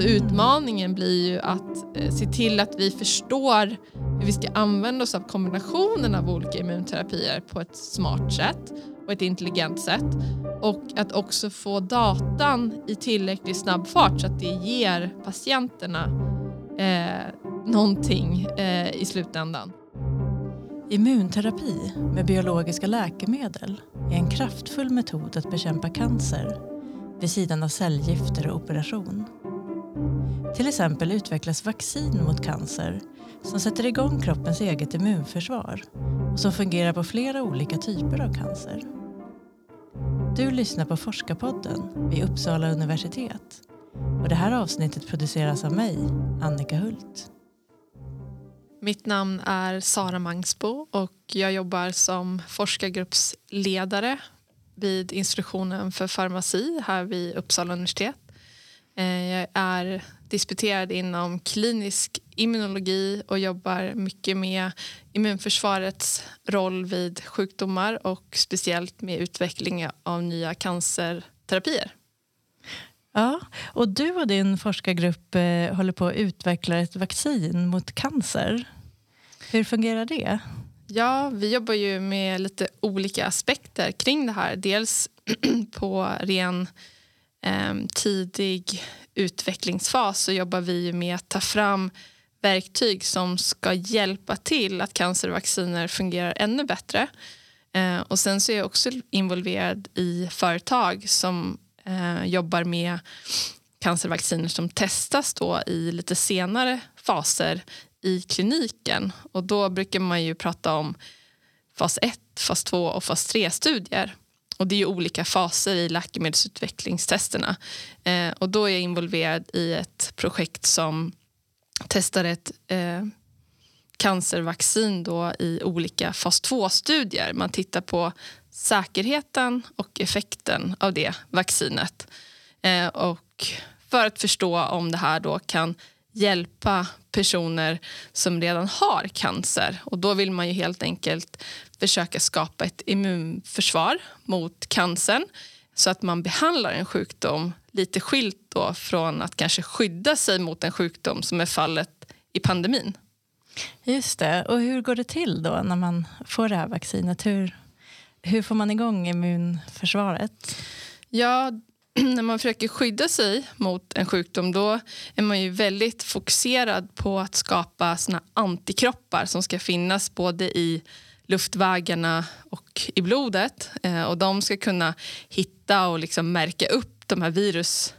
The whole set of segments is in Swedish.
Så utmaningen blir ju att eh, se till att vi förstår hur vi ska använda oss av kombinationen av olika immunterapier på ett smart sätt och ett intelligent sätt. Och att också få datan i tillräckligt snabb fart så att det ger patienterna eh, någonting eh, i slutändan. Immunterapi med biologiska läkemedel är en kraftfull metod att bekämpa cancer vid sidan av cellgifter och operation. Till exempel utvecklas vaccin mot cancer som sätter igång kroppens eget immunförsvar och som fungerar på flera olika typer av cancer. Du lyssnar på Forskarpodden vid Uppsala universitet och det här avsnittet produceras av mig, Annika Hult. Mitt namn är Sara Mangsbo och jag jobbar som forskargruppsledare vid institutionen för farmaci här vid Uppsala universitet. Eh, jag är disputerad inom klinisk immunologi och jobbar mycket med immunförsvarets roll vid sjukdomar och speciellt med utveckling av nya cancerterapier. Ja, och du och din forskargrupp eh, håller på att utveckla ett vaccin mot cancer. Hur fungerar det? Ja, vi jobbar ju med lite olika aspekter kring det här. Dels på ren Ehm, tidig utvecklingsfas så jobbar vi med att ta fram verktyg som ska hjälpa till att cancervacciner fungerar ännu bättre. Ehm, och sen så är jag också involverad i företag som eh, jobbar med cancervacciner som testas då i lite senare faser i kliniken. Och då brukar man ju prata om fas 1, fas 2 och fas 3-studier. Och det är ju olika faser i läkemedelsutvecklingstesterna. Eh, och då är jag involverad i ett projekt som testar ett eh, cancervaccin då i olika fas 2-studier. Man tittar på säkerheten och effekten av det vaccinet. Eh, och för att förstå om det här då kan hjälpa personer som redan har cancer. Och Då vill man ju helt enkelt försöka skapa ett immunförsvar mot cancern så att man behandlar en sjukdom lite skilt då från att kanske skydda sig mot en sjukdom som är fallet i pandemin. Just det. Och hur går det till då när man får det här vaccinet? Hur, hur får man igång immunförsvaret? Ja, när man försöker skydda sig mot en sjukdom då är man ju väldigt fokuserad på att skapa såna antikroppar som ska finnas både i luftvägarna och i blodet. Eh, och De ska kunna hitta och liksom märka upp de här virus,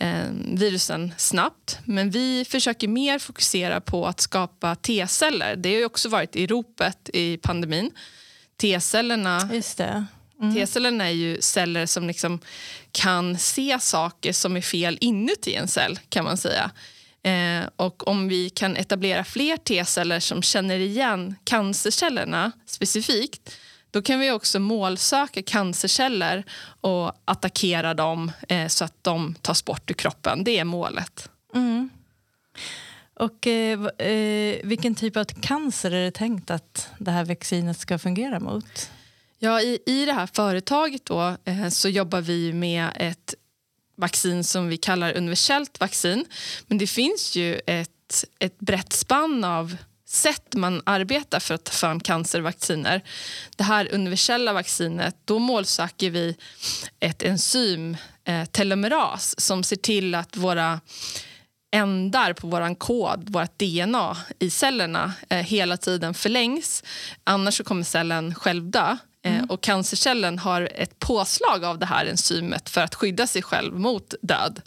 eh, virusen snabbt. Men vi försöker mer fokusera på att skapa T-celler. Det har också varit i ropet i pandemin. T-cellerna Mm. T-cellerna är ju celler som liksom kan se saker som är fel inuti en cell. kan man säga. Eh, och Om vi kan etablera fler T-celler som känner igen cancercellerna specifikt då kan vi också målsöka cancerceller och attackera dem eh, så att de tas bort ur kroppen. Det är målet. Mm. Och eh, eh Vilken typ av cancer är det tänkt att det här vaccinet ska fungera mot? Ja, i, I det här företaget då, eh, så jobbar vi med ett vaccin som vi kallar universellt vaccin. Men det finns ju ett, ett brett spann av sätt man arbetar för att ta fram cancervacciner. Det här universella vaccinet, då målsöker vi ett enzym, eh, telomeras, som ser till att våra ändar på vår kod, vårt DNA i cellerna eh, hela tiden förlängs. Annars så kommer cellen själv dö. Eh, mm. Och cancercellen har ett påslag av det här enzymet för att skydda sig själv mot död.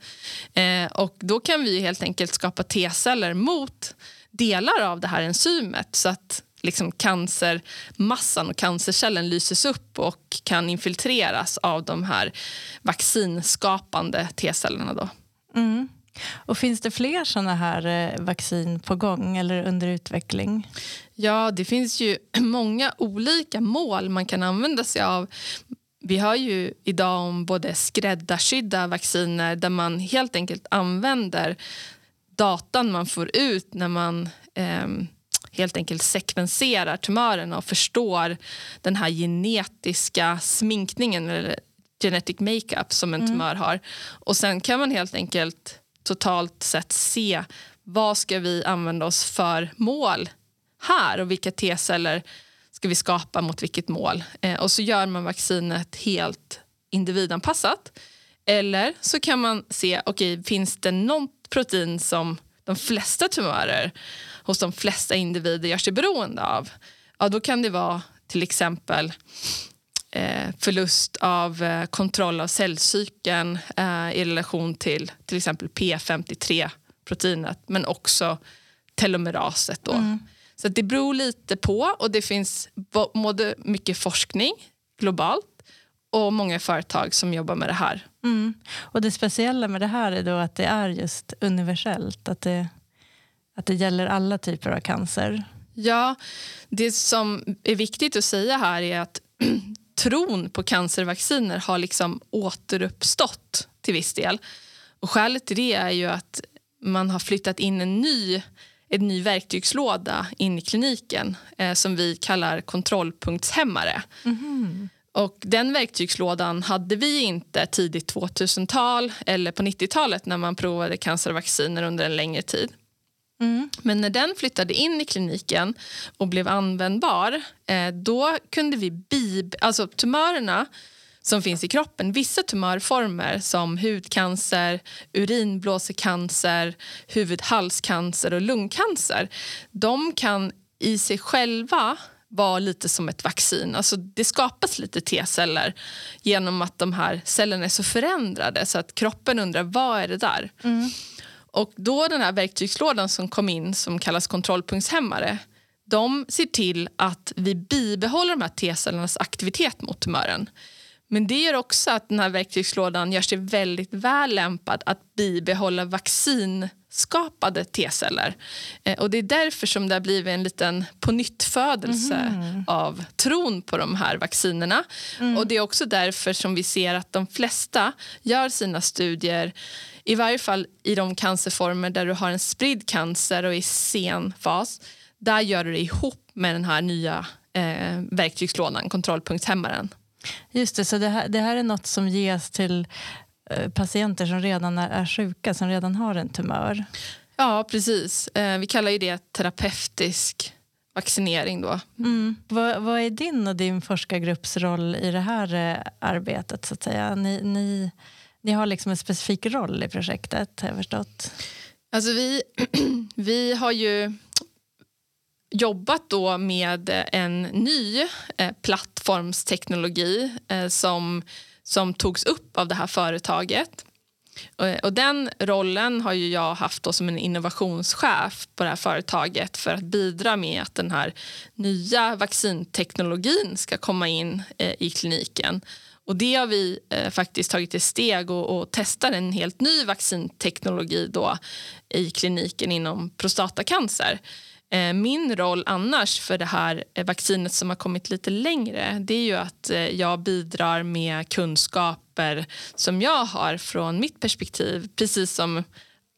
Eh, och då kan vi helt enkelt skapa T-celler mot delar av det här enzymet så att liksom cancermassan och cancercellen lyses upp och kan infiltreras av de här vaccinskapande T-cellerna. Mm. Och Finns det fler såna här eh, vaccin på gång eller under utveckling? Ja, det finns ju många olika mål man kan använda sig av. Vi har ju idag om både skräddarsydda vacciner där man helt enkelt använder datan man får ut när man eh, helt enkelt sekvenserar tumörerna och förstår den här genetiska sminkningen eller genetic makeup som en mm. tumör har. Och Sen kan man helt enkelt totalt sett se vad ska vi använda oss för mål här och vilka T-celler ska vi skapa mot vilket mål. Eh, och så gör man vaccinet helt individanpassat. Eller så kan man se, okay, finns det något protein som de flesta tumörer hos de flesta individer gör sig beroende av? Ja, då kan det vara till exempel förlust av eh, kontroll av cellcykeln eh, i relation till till exempel P53-proteinet men också telomeraset. Då. Mm. Så det beror lite på och det finns både mycket forskning globalt och många företag som jobbar med det här. Mm. Och Det speciella med det här är då att det är just universellt. Att det, att det gäller alla typer av cancer. Ja, det som är viktigt att säga här är att tron på cancervacciner har liksom återuppstått till viss del. Och skälet till det är ju att man har flyttat in en ny, en ny verktygslåda in i kliniken eh, som vi kallar kontrollpunktshämmare. Mm. Och den verktygslådan hade vi inte tidigt 2000-tal eller på 90-talet när man provade cancervacciner under en längre tid. Mm. Men när den flyttade in i kliniken och blev användbar eh, då kunde vi bib alltså tumörerna som finns i kroppen. Vissa tumörformer som hudcancer, urinblåsecancer, huvudhalscancer och lungcancer de kan i sig själva vara lite som ett vaccin. Alltså det skapas lite T-celler genom att de här cellerna är så förändrade så att kroppen undrar vad är det där. Mm. Och då den här verktygslådan som kom in som kallas kontrollpunktshämmare de ser till att vi bibehåller de här T-cellernas aktivitet mot tumören. Men det gör också att den här verktygslådan gör sig väldigt väl lämpad att bibehålla vaccinskapade T-celler. Eh, och det är därför som det har blivit en liten pånyttfödelse mm. av tron på de här vaccinerna. Mm. Och det är också därför som vi ser att de flesta gör sina studier i varje fall i de cancerformer där du har en spridd cancer och i sen fas. Där gör du det ihop med den här nya eh, verktygslådan, kontrollpunktshämmaren. Just det, så det här, det här är något som ges till eh, patienter som redan är, är sjuka, som redan har en tumör? Ja, precis. Eh, vi kallar ju det terapeutisk vaccinering. Då. Mm. Vad, vad, är din och din forskargrupps roll i det här eh, arbetet? så att säga? Ni, ni, ni har liksom en specifik roll i projektet, har jag förstått. Alltså vi, vi har ju jobbat då med en ny eh, plattformsteknologi eh, som, som togs upp av det här företaget. Och, och den rollen har ju jag haft då som en innovationschef på det här företaget för att bidra med att den här nya vaccinteknologin ska komma in eh, i kliniken. Och det har vi eh, faktiskt tagit ett steg och, och testar en helt ny vaccinteknologi då i kliniken inom prostatacancer. Eh, min roll annars för det här eh, vaccinet som har kommit lite längre det är ju att eh, jag bidrar med kunskaper som jag har från mitt perspektiv precis som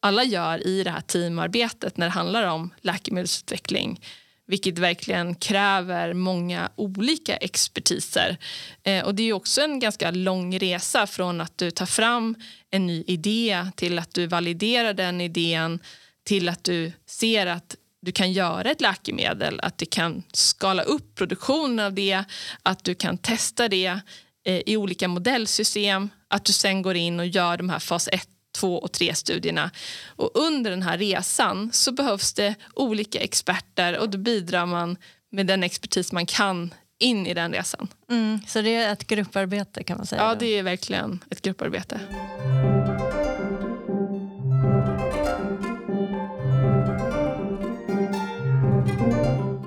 alla gör i det här teamarbetet när det handlar om läkemedelsutveckling vilket verkligen kräver många olika expertiser. Eh, och Det är också en ganska lång resa från att du tar fram en ny idé till att du validerar den idén till att du ser att du kan göra ett läkemedel, att du kan skala upp produktionen av det, att du kan testa det eh, i olika modellsystem, att du sen går in och gör de här fas 1 2 och 3-studierna. Och under den här resan så behövs det olika experter och då bidrar man med den expertis man kan in i den resan. Mm, så det är ett grupparbete kan man säga? Ja, det är verkligen ett grupparbete.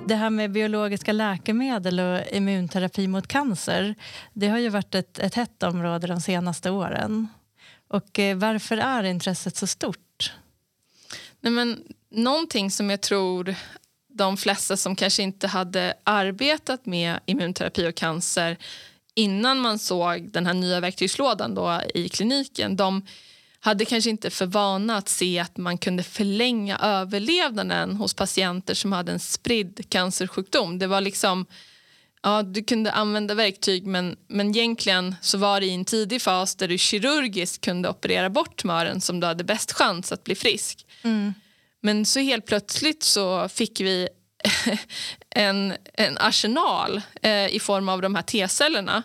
det här med biologiska läkemedel och immunterapi mot cancer det har ju varit ett, ett hett område de senaste åren. Och eh, Varför är intresset så stort? Nej, men, någonting som jag tror de flesta som kanske inte hade arbetat med immunterapi och cancer innan man såg den här nya verktygslådan då i kliniken de hade kanske inte för vana att se att man kunde förlänga överlevnaden hos patienter som hade en spridd cancersjukdom. Det var liksom ja, du kunde använda verktyg men, men egentligen så var det i en tidig fas där du kirurgiskt kunde operera bort tumören som du hade bäst chans att bli frisk. Mm. Men så helt plötsligt så fick vi en, en arsenal eh, i form av de här T-cellerna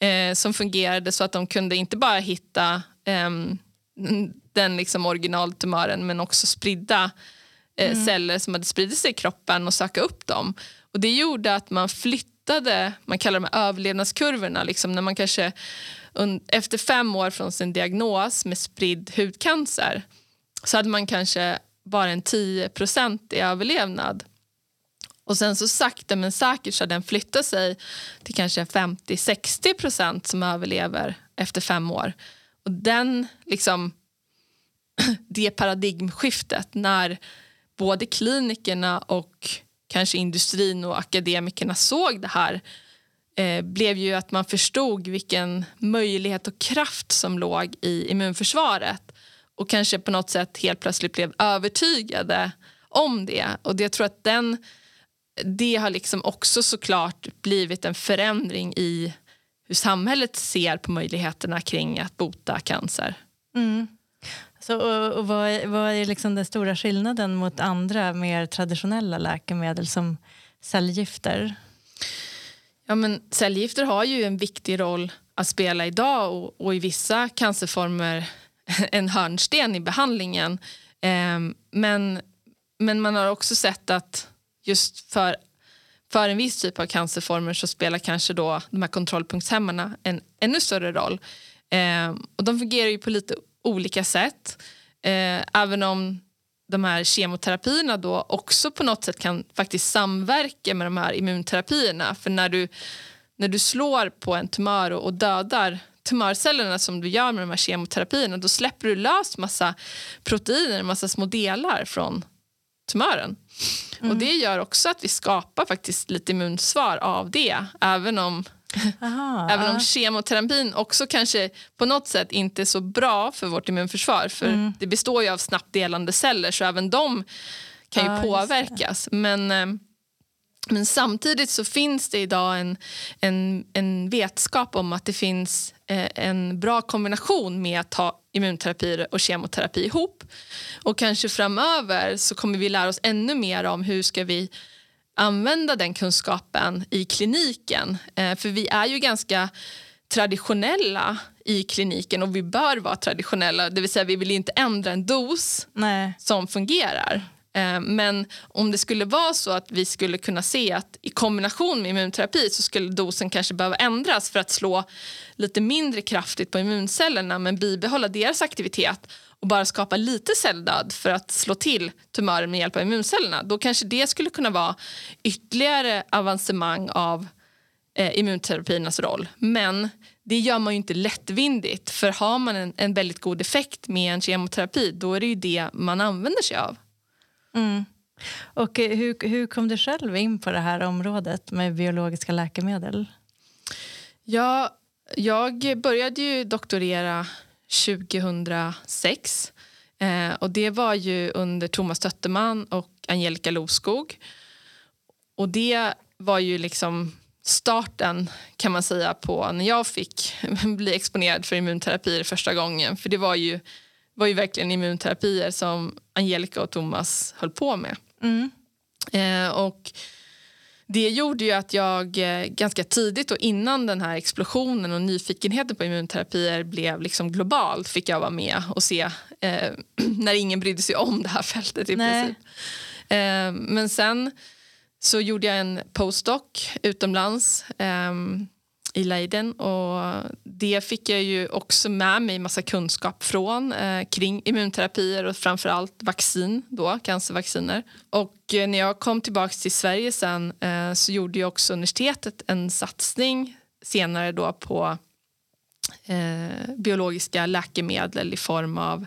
eh, som fungerade så att de kunde inte bara hitta eh, den liksom originaltumören men också spridda eh, mm. celler som hade spridit sig i kroppen och söka upp dem. Och Det gjorde att man hittade, man kallar det överlevnadskurvorna, liksom när man kanske efter fem år från sin diagnos med spridd hudcancer så hade man kanske bara en 10% i överlevnad. Och sen så sakta men säkert så har den flyttat sig till kanske 50-60% som överlever efter fem år. Och den liksom det paradigmskiftet när både klinikerna och kanske industrin och akademikerna såg det här eh, blev ju att man förstod vilken möjlighet och kraft som låg i immunförsvaret och kanske på något sätt helt plötsligt blev övertygade om det. Och det, jag tror att den, det har liksom också såklart blivit en förändring i hur samhället ser på möjligheterna kring att bota cancer. Mm. Så, och, och vad, är, vad är liksom den stora skillnaden mot andra mer traditionella läkemedel som cellgifter? Ja, men cellgifter har ju en viktig roll att spela idag och, och i vissa cancerformer en hörnsten i behandlingen. Eh, men, men man har också sett att just för, för en viss typ av cancerformer så spelar kanske då de här kontrollpunktshämmarna en ännu större roll. Eh, och de fungerar ju på lite olika sätt. Eh, även om de här kemoterapierna då också på något sätt kan faktiskt samverka med de här immunterapierna. För när du, när du slår på en tumör och, och dödar tumörcellerna som du gör med de här kemoterapierna då släpper du lös massa proteiner, massa små delar från tumören. Mm. Och Det gör också att vi skapar faktiskt lite immunsvar av det även om Aha, Även om kemoterapin också kanske på något sätt inte är så bra för vårt immunförsvar. För mm. Det består ju av snabbt delande celler så även de kan ju ah, påverkas. Men, eh, men samtidigt så finns det idag en, en, en vetskap om att det finns eh, en bra kombination med att ta immunterapi och kemoterapi ihop. Och kanske framöver så kommer vi lära oss ännu mer om hur ska vi använda den kunskapen i kliniken. Eh, för vi är ju ganska traditionella i kliniken och vi bör vara traditionella. Det vill säga vi vill inte ändra en dos Nej. som fungerar. Eh, men om det skulle vara så att vi skulle kunna se att i kombination med immunterapi så skulle dosen kanske behöva ändras för att slå lite mindre kraftigt på immuncellerna men bibehålla deras aktivitet och bara skapa lite celldöd för att slå till tumören med hjälp av immuncellerna då kanske det skulle kunna vara ytterligare avancemang av eh, immunterapiernas roll. Men det gör man ju inte lättvindigt för har man en, en väldigt god effekt med en kemoterapi då är det ju det man använder sig av. Mm. Och eh, hur, hur kom du själv in på det här området med biologiska läkemedel? Ja, jag började ju doktorera 2006. Eh, och det var ju under Thomas Tötterman och Angelica Loskog. Och det var ju liksom starten kan man säga på när jag fick bli exponerad för immunterapier första gången. För det var ju, var ju verkligen immunterapier som Angelica och Thomas höll på med. Mm. Eh, och det gjorde ju att jag eh, ganska tidigt och innan den här explosionen och nyfikenheten på immunterapier blev liksom global fick jag vara med och se eh, när ingen brydde sig om det här fältet i Nej. princip. Eh, men sen så gjorde jag en postdoc utomlands eh, i Leiden. Och det fick jag ju också med mig massa kunskap från eh, kring immunterapier och framförallt vaccin, då, cancervacciner. Och eh, när jag kom tillbaka till Sverige sen eh, så gjorde ju också universitetet en satsning senare då på eh, biologiska läkemedel i form av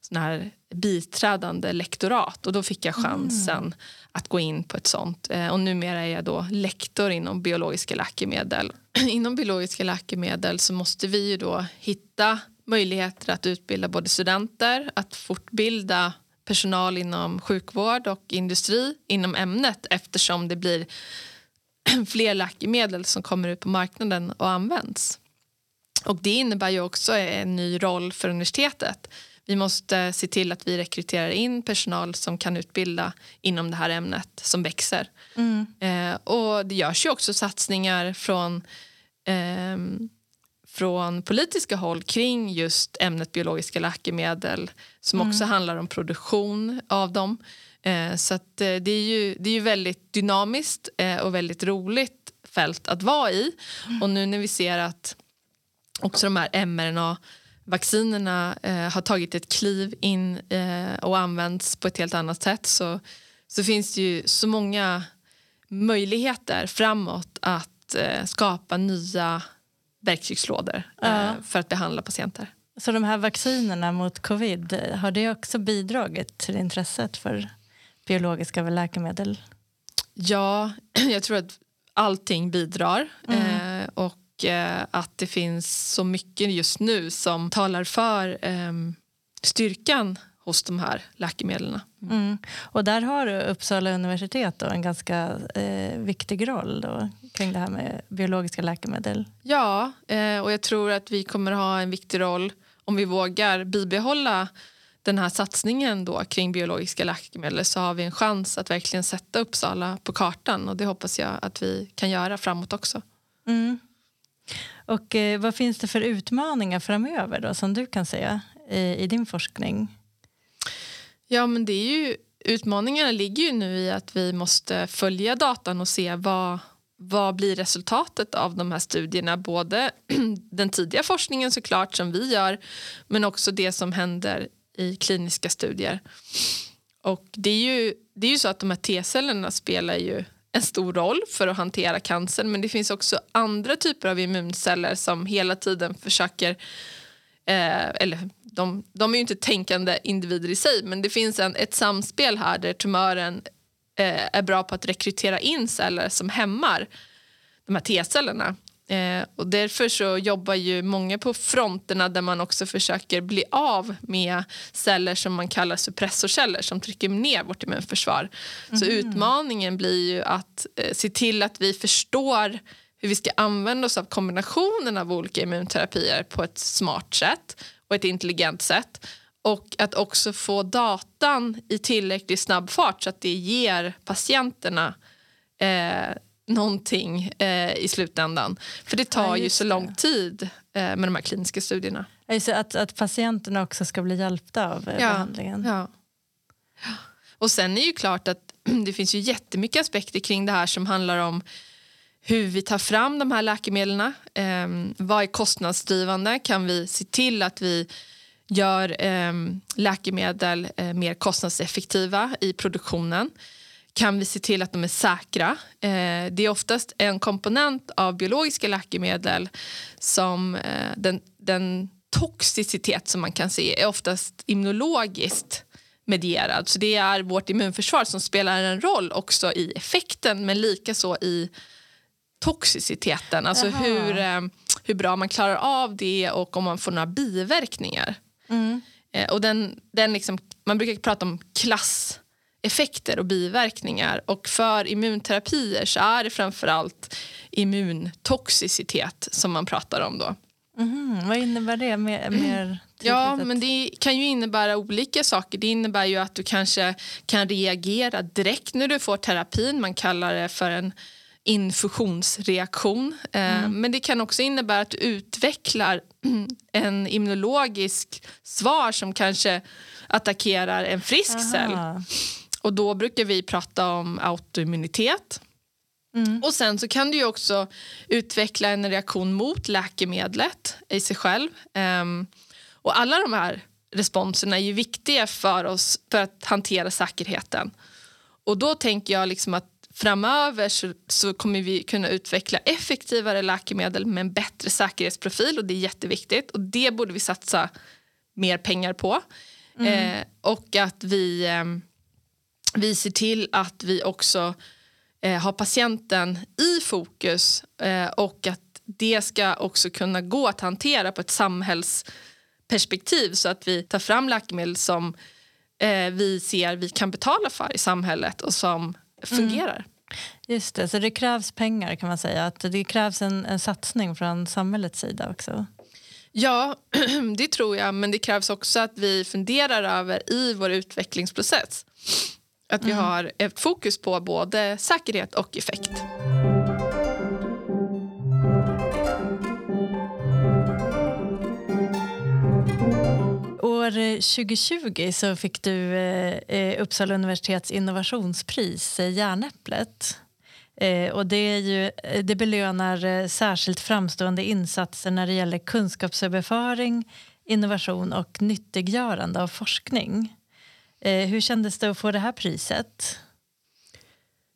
sån här biträdande lektorat och då fick jag chansen mm. att gå in på ett sånt. Eh, och numera är jag då lektor inom biologiska läkemedel. inom biologiska läkemedel så måste vi ju då hitta möjligheter att utbilda både studenter, att fortbilda personal inom sjukvård och industri inom ämnet eftersom det blir fler läkemedel som kommer ut på marknaden och används. Och Det innebär ju också en ny roll för universitetet. Vi måste se till att vi rekryterar in personal som kan utbilda inom det här ämnet som växer. Mm. Eh, och Det görs ju också satsningar från eh, från politiska håll kring just ämnet biologiska läkemedel som mm. också handlar om produktion av dem. Eh, så att, eh, det, är ju, det är ju väldigt dynamiskt eh, och väldigt roligt fält att vara i. Mm. Och nu när vi ser att också de här mRNA-vaccinerna eh, har tagit ett kliv in eh, och används på ett helt annat sätt så, så finns det ju så många möjligheter framåt att eh, skapa nya verktygslådor ja. för att behandla patienter. Så de här vaccinerna mot covid, har det också bidragit till intresset för biologiska läkemedel? Ja, jag tror att allting bidrar. Mm. Eh, och eh, att det finns så mycket just nu som talar för eh, styrkan hos de här läkemedlen. Mm. Mm. Och där har Uppsala universitet en ganska eh, viktig roll då, kring det här med biologiska läkemedel. Ja, eh, och jag tror att vi kommer ha en viktig roll om vi vågar bibehålla den här satsningen då kring biologiska läkemedel så har vi en chans att verkligen sätta Uppsala på kartan och det hoppas jag att vi kan göra framåt också. Mm. Och eh, vad finns det för utmaningar framöver då som du kan säga, i, i din forskning? Ja men det är ju utmaningarna ligger ju nu i att vi måste följa datan och se vad, vad blir resultatet av de här studierna? Både den tidiga forskningen såklart som vi gör men också det som händer i kliniska studier. Och det är ju, det är ju så att de här T-cellerna spelar ju en stor roll för att hantera cancern men det finns också andra typer av immunceller som hela tiden försöker eh, eller de, de är ju inte tänkande individer i sig men det finns en, ett samspel här där tumören eh, är bra på att rekrytera in celler som hämmar de här T-cellerna. Eh, och därför så jobbar ju många på fronterna där man också försöker bli av med celler som man kallar suppressorceller som trycker ner vårt immunförsvar. Mm. Så utmaningen blir ju att eh, se till att vi förstår hur vi ska använda oss av kombinationen av olika immunterapier på ett smart sätt och ett intelligent sätt och att också få datan i tillräckligt snabb fart så att det ger patienterna eh, någonting eh, i slutändan. För det tar ja, ju så lång tid eh, med de här kliniska studierna. Alltså att, att patienterna också ska bli hjälpta av eh, ja, behandlingen. Ja. Och sen är ju klart att det finns ju jättemycket aspekter kring det här som handlar om hur vi tar fram de här läkemedlen. Eh, vad är kostnadsdrivande? Kan vi se till att vi gör eh, läkemedel eh, mer kostnadseffektiva i produktionen? Kan vi se till att de är säkra. Eh, det är oftast en komponent av biologiska läkemedel som eh, den, den toxicitet som man kan se är oftast immunologiskt medierad. Så det är vårt immunförsvar som spelar en roll också i effekten men likaså i toxiciteten. Alltså hur, eh, hur bra man klarar av det och om man får några biverkningar. Mm. Eh, och den, den liksom, man brukar prata om klass effekter och biverkningar. Och för immunterapier så är det framförallt immuntoxicitet som man pratar om då. Mm, vad innebär det? Mer, mer ja, men det kan ju innebära olika saker. Det innebär ju att du kanske kan reagera direkt när du får terapin. Man kallar det för en infusionsreaktion. Eh, mm. Men det kan också innebära att du utvecklar en immunologisk svar som kanske attackerar en frisk Aha. cell. Och då brukar vi prata om autoimmunitet. Mm. Och sen så kan du också utveckla en reaktion mot läkemedlet i sig själv. Um, och alla de här responserna är ju viktiga för oss för att hantera säkerheten. Och då tänker jag liksom att framöver så, så, kommer vi kunna utveckla effektivare läkemedel med en bättre säkerhetsprofil och det är jätteviktigt och det borde vi satsa mer pengar på. Mm. Eh, och att vi eh, vi ser till att vi också eh, har patienten i fokus eh, och att det ska också kunna gå att hantera på ett samhällsperspektiv så att vi tar fram läkemedel som eh, vi ser vi kan betala för i samhället och som fungerar. Mm. Just det, så det krävs pengar kan man säga. Att det krävs en, en satsning från samhällets sida också. Ja, det tror jag. Men det krävs också att vi funderar över i vår utvecklingsprocess. Att vi mm. har ett fokus på både säkerhet och effekt. År 2020 så fick du eh, Uppsala universitets innovationspris, eh, Järnäpplet. Eh, och det, är ju, eh, det belönar eh, särskilt framstående insatser när det gäller kunskapsöverföring, innovation och nyttiggörande av forskning. Eh, hur kändes det att få det här priset?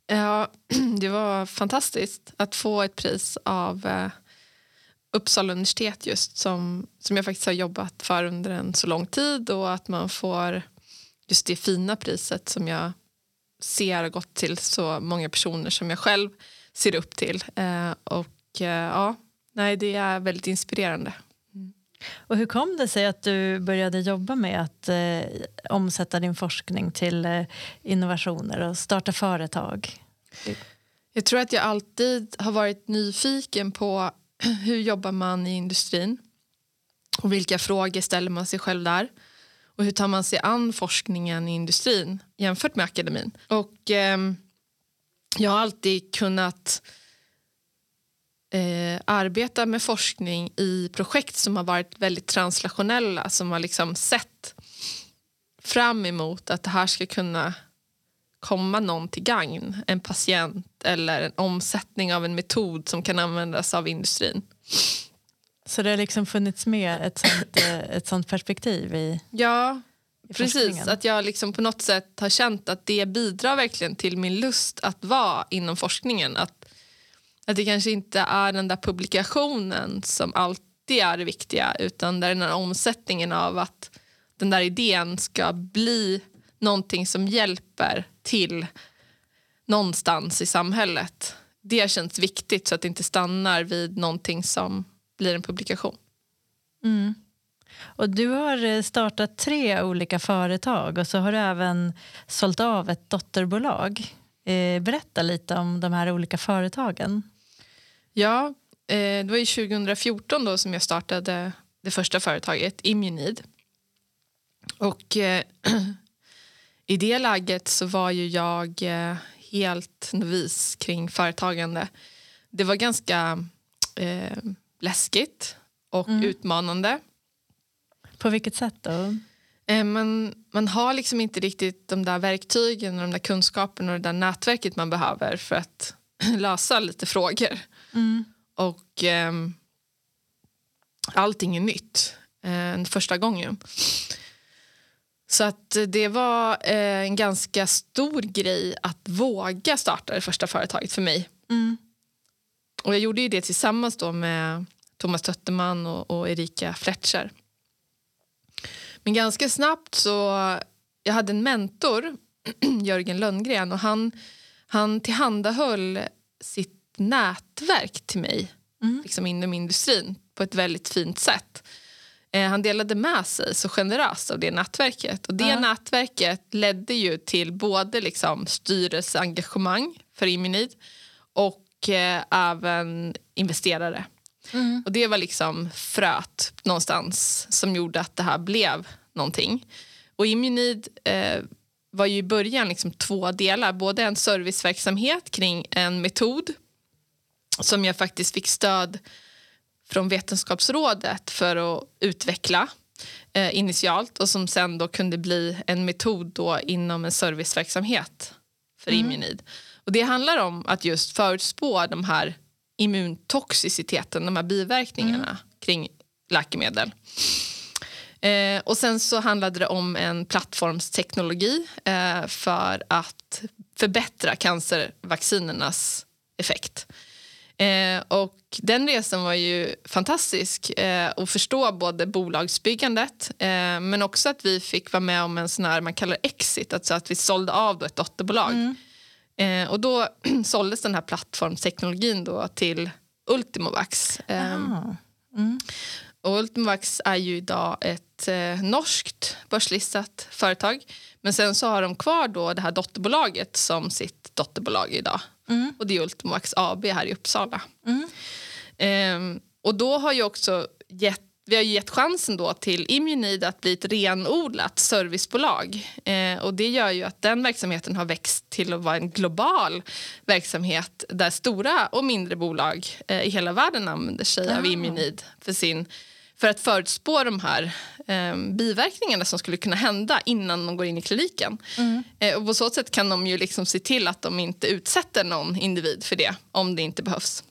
Ja, det var fantastiskt att få ett av av Uppsala universitet just som, som jag faktiskt har jobbat för under en så lång tid och att man får just det fina priset som jag ser har gått till så många personer som jag själv ser upp till. Eh, och eh, ja, nej, det är väldigt inspirerande. Och hur kom det sig att du började jobba med att eh, omsätta din forskning till eh, innovationer och starta företag? Jag tror att jag alltid har varit nyfiken på hur jobbar man i industrin och vilka frågor ställer man sig själv där och hur tar man sig an forskningen i industrin jämfört med akademin. Och eh, jag har alltid kunnat eh, arbeta med forskning i projekt som har varit väldigt translationella som har liksom sett fram emot att det här ska kunna komma någon till gagn, en patient eller en omsättning av en metod som kan användas av industrin. Så det har liksom funnits med ett sånt, eh, ett sånt perspektiv i Ja, i precis. Att jag liksom på något sätt har känt att det bidrar verkligen till min lust att vara inom forskningen. Att, att det kanske inte är den där publikationen som alltid är det viktiga utan det är den här omsättningen av att den där idén ska bli någonting som hjälper till någonstans i samhället. Det känns viktigt så att det inte stannar vid någonting som blir en publikation. Mm. Och du har eh, startat tre olika företag och så har du även sålt av ett dotterbolag. Eh, berätta lite om de här olika företagen. Ja, eh, det var ju 2014 då som jag startade det första företaget, Immunid. Och i det läget så var ju jag helt novis kring företagande. Det var ganska eh, läskigt och mm. utmanande. På vilket sätt då? Eh, man, man har liksom inte riktigt de där verktygen och de där kunskaperna och det där nätverket man behöver för att lösa lite frågor. Mm. Och eh, allting är nytt eh, första gången. Så att det var eh, en ganska stor grej att våga starta det första företaget för mig. Mm. Och jag gjorde ju det tillsammans då med Thomas Tötterman och, och Erika Fletcher. Men ganska snabbt så... Jag hade en mentor, Jörgen Lundgren, och han, han tillhandahöll sitt nätverk till mig mm. liksom inom industrin på ett väldigt fint sätt. Eh, han delade med sig så generöst av det nätverket. Och Det ja. nätverket ledde ju till både liksom styrelseengagemang för Imunid och eh, även investerare. Mm. Och Det var liksom fröet någonstans som gjorde att det här blev någonting. Och Immunid eh, var ju i början liksom två delar. Både en serviceverksamhet kring en metod som jag faktiskt fick stöd från Vetenskapsrådet för att utveckla eh, initialt och som sen då kunde bli en metod då inom en serviceverksamhet för mm. Immunid. Och det handlar om att just förutspå de här immuntoxiciteten, de här biverkningarna mm. kring läkemedel. Eh, och sen så handlade det om en plattformsteknologi eh, för att förbättra cancervaccinernas effekt. Eh, och den resan var ju fantastisk eh, att förstå både bolagsbyggandet eh, men också att vi fick vara med om en sån här man kallar exit, alltså att vi sålde av då ett dotterbolag. Mm. Eh, och då såldes den här plattformsteknologin då till Ultimovax. Eh, mm. Och Ultimovax är ju idag ett eh, norskt börslistat företag. Men sen så har de kvar då det här dotterbolaget som sitt dotterbolag idag. Mm. Och det är Ultimovax AB här i Uppsala. Mm. Ehm, och då har ju också gett vi har gett chansen då till Immunid att bli ett renodlat servicebolag. Eh, och det gör ju att den verksamheten har växt till att vara en global verksamhet där stora och mindre bolag eh, i hela världen använder sig ah. av Immunid för, sin, för att förutspå de här eh, biverkningarna som skulle kunna hända innan de går in i kliniken. Mm. Eh, och på så sätt kan de ju liksom se till att de inte utsätter någon individ för det om det inte behövs.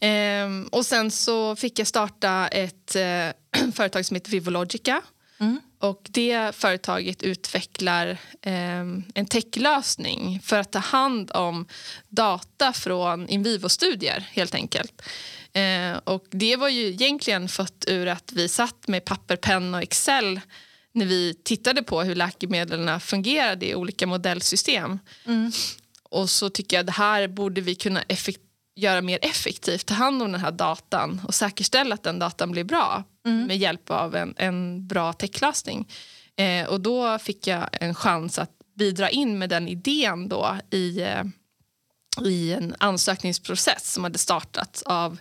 Ehm, och sen så fick jag starta ett eh, företag som heter Vivologica. Mm. Och det företaget utvecklar eh, en techlösning för att ta hand om data från in vivo-studier, helt enkelt. Eh, och det var ju egentligen fött ur att vi satt med papper, penna och Excel när vi tittade på hur läkemedlen fungerade i olika modellsystem. Mm. Och så tycker jag att det här borde vi kunna göra mer effektivt, ta hand om den här datan och säkerställa att den datan blir bra mm. med hjälp av en, en bra techlösning. Eh, och då fick jag en chans att bidra in med den idén då i, eh, i en ansökningsprocess som hade startats av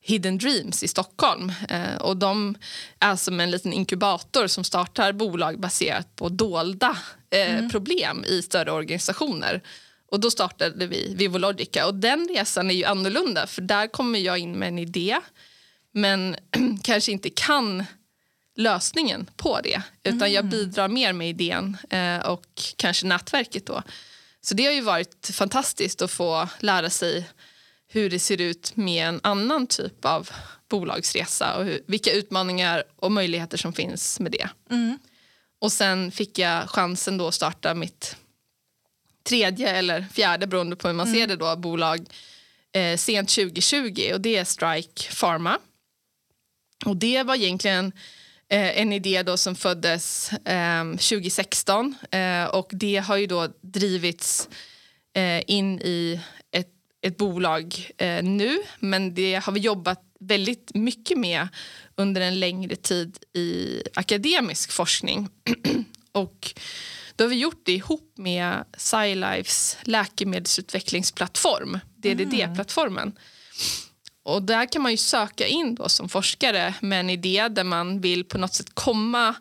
Hidden Dreams i Stockholm. Eh, och de är som en liten inkubator som startar bolag baserat på dolda eh, mm. problem i större organisationer. Och Då startade vi Vivologica. Och den resan är ju annorlunda för där kommer jag in med en idé men kanske inte kan lösningen på det. Utan mm. jag bidrar mer med idén eh, och kanske nätverket. då. Så det har ju varit fantastiskt att få lära sig hur det ser ut med en annan typ av bolagsresa och hur, vilka utmaningar och möjligheter som finns med det. Mm. Och sen fick jag chansen då att starta mitt tredje eller fjärde, beroende på hur man mm. ser det, då, bolag eh, sent 2020 och det är Strike Pharma. Och det var egentligen en idé då som föddes eh, 2016 eh, och det har ju då drivits eh, in i ett, ett bolag eh, nu men det har vi jobbat väldigt mycket med under en längre tid i akademisk forskning. och då har vi gjort det ihop med SciLifes läkemedelsutvecklingsplattform, DDD-plattformen. Och där kan man ju söka in då som forskare med en idé där man vill på något sätt komma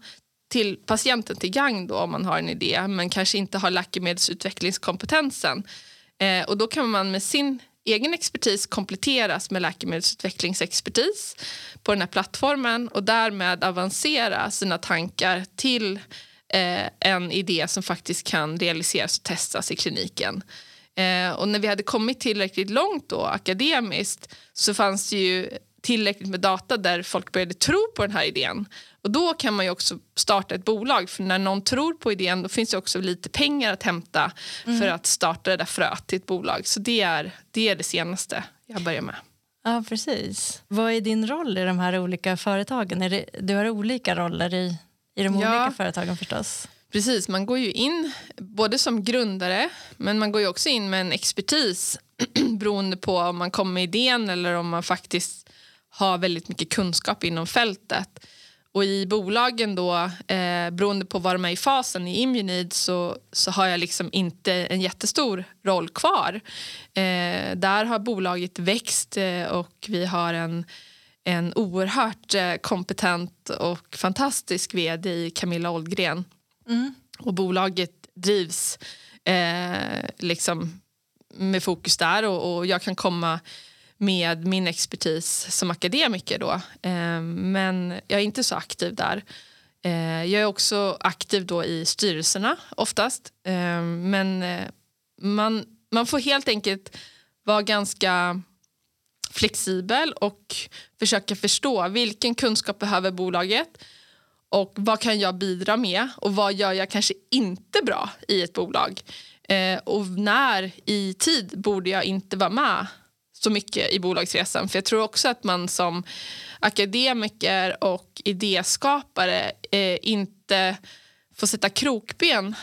till patienten till gang då om man har en idé men kanske inte har läkemedelsutvecklingskompetensen. Eh, och då kan man med sin egen expertis kompletteras med läkemedelsutvecklingsexpertis på den här plattformen och därmed avancera sina tankar till eh, en idé som faktiskt kan realiseras och testas i kliniken. Eh, och när vi hade kommit tillräckligt långt då, akademiskt så fanns det ju tillräckligt med data där folk började tro på den här idén. Och Då kan man ju också starta ett bolag, för när någon tror på idén då finns det också lite pengar att hämta mm. för att starta det där fröet till ett bolag. Så det är, det är det senaste jag börjar med. Ja, precis. Vad är din roll i de här olika företagen? Är det, du har olika roller i i de ja. olika företagen förstås. Precis, man går ju in både som grundare men man går ju också in med en expertis beroende på om man kommer med idén eller om man faktiskt har väldigt mycket kunskap inom fältet. Och i bolagen då, eh, beroende på var de är i fasen i Immunid så, så har jag liksom inte en jättestor roll kvar. Eh, där har bolaget växt eh, och vi har en en oerhört eh, kompetent och fantastisk vd i Camilla Oldgren. Mm. Och bolaget drivs eh, liksom med fokus där och, och, jag kan komma med min expertis som akademiker. Då. Eh, men jag är inte så aktiv där. Eh, jag är också aktiv då i styrelserna oftast. Eh, men eh, man, man får helt enkelt vara ganska flexibel och försöka förstå vilken kunskap behöver bolaget och vad kan jag bidra med och vad gör jag kanske inte bra i ett bolag. Eh, och när i tid borde jag inte vara med så mycket i bolagsresan. För jag tror också att man som akademiker och idéskapare eh, inte får sätta krokben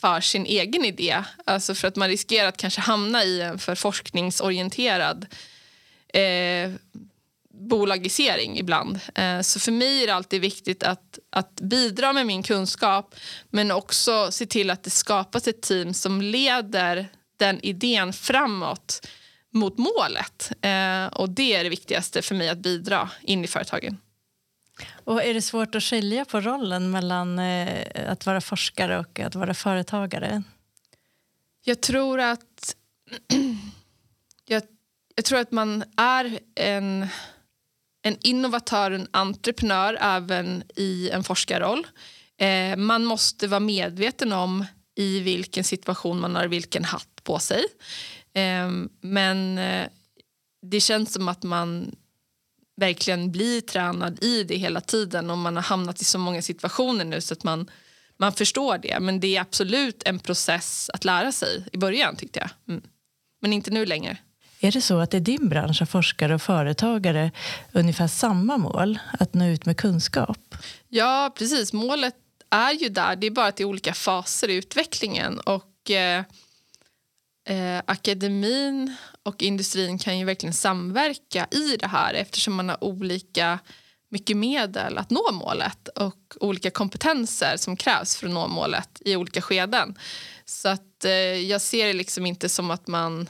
för sin egen idé. Alltså för att man riskerar att kanske hamna i en för forskningsorienterad eh, bolagisering ibland. Eh, så för mig är det alltid viktigt att, att bidra med min kunskap men också se till att det skapas ett team som leder den idén framåt mot målet. Eh, och Det är det viktigaste för mig att bidra in i företagen. Och Är det svårt att skilja på rollen mellan eh, att vara forskare och att vara företagare? Jag tror att jag, jag tror att man är en, en innovatör, en entreprenör även i en forskarroll. Eh, man måste vara medveten om i vilken situation man har vilken hatt på sig. Eh, men eh, det känns som att man verkligen blir tränad i det hela tiden och man har hamnat i så många situationer nu så att man, man förstår det. Men det är absolut en process att lära sig i början tyckte jag. Mm. Men inte nu längre. Är det så att i din bransch har forskare och företagare ungefär samma mål, att nå ut med kunskap? Ja, precis. Målet är ju där. Det är bara att det är olika faser i utvecklingen. Och eh, eh, Akademin och industrin kan ju verkligen samverka i det här eftersom man har olika mycket medel att nå målet och olika kompetenser som krävs för att nå målet i olika skeden. Så att eh, jag ser det liksom inte som att man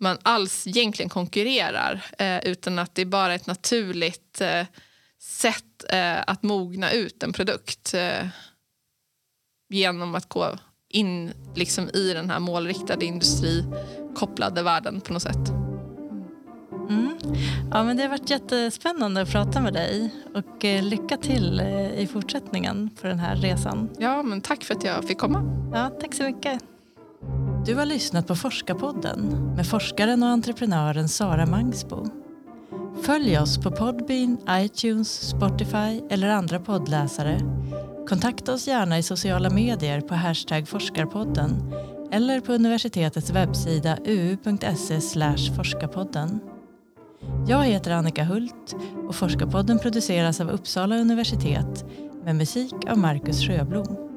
man alls egentligen konkurrerar eh, utan att det är bara ett naturligt eh, sätt eh, att mogna ut en produkt eh, genom att gå in liksom, i den här målriktade industrikopplade världen på något sätt. Mm. Ja, men det har varit jättespännande att prata med dig och eh, lycka till eh, i fortsättningen på den här resan. Ja, men tack för att jag fick komma. Ja, tack så mycket. Du har lyssnat på Forskarpodden med forskaren och entreprenören Sara Mangsbo. Följ oss på Podbean, iTunes, Spotify eller andra poddläsare. Kontakta oss gärna i sociala medier på hashtag forskarpodden eller på universitetets webbsida uu.se forskarpodden. Jag heter Annika Hult och Forskarpodden produceras av Uppsala universitet med musik av Marcus Sjöblom.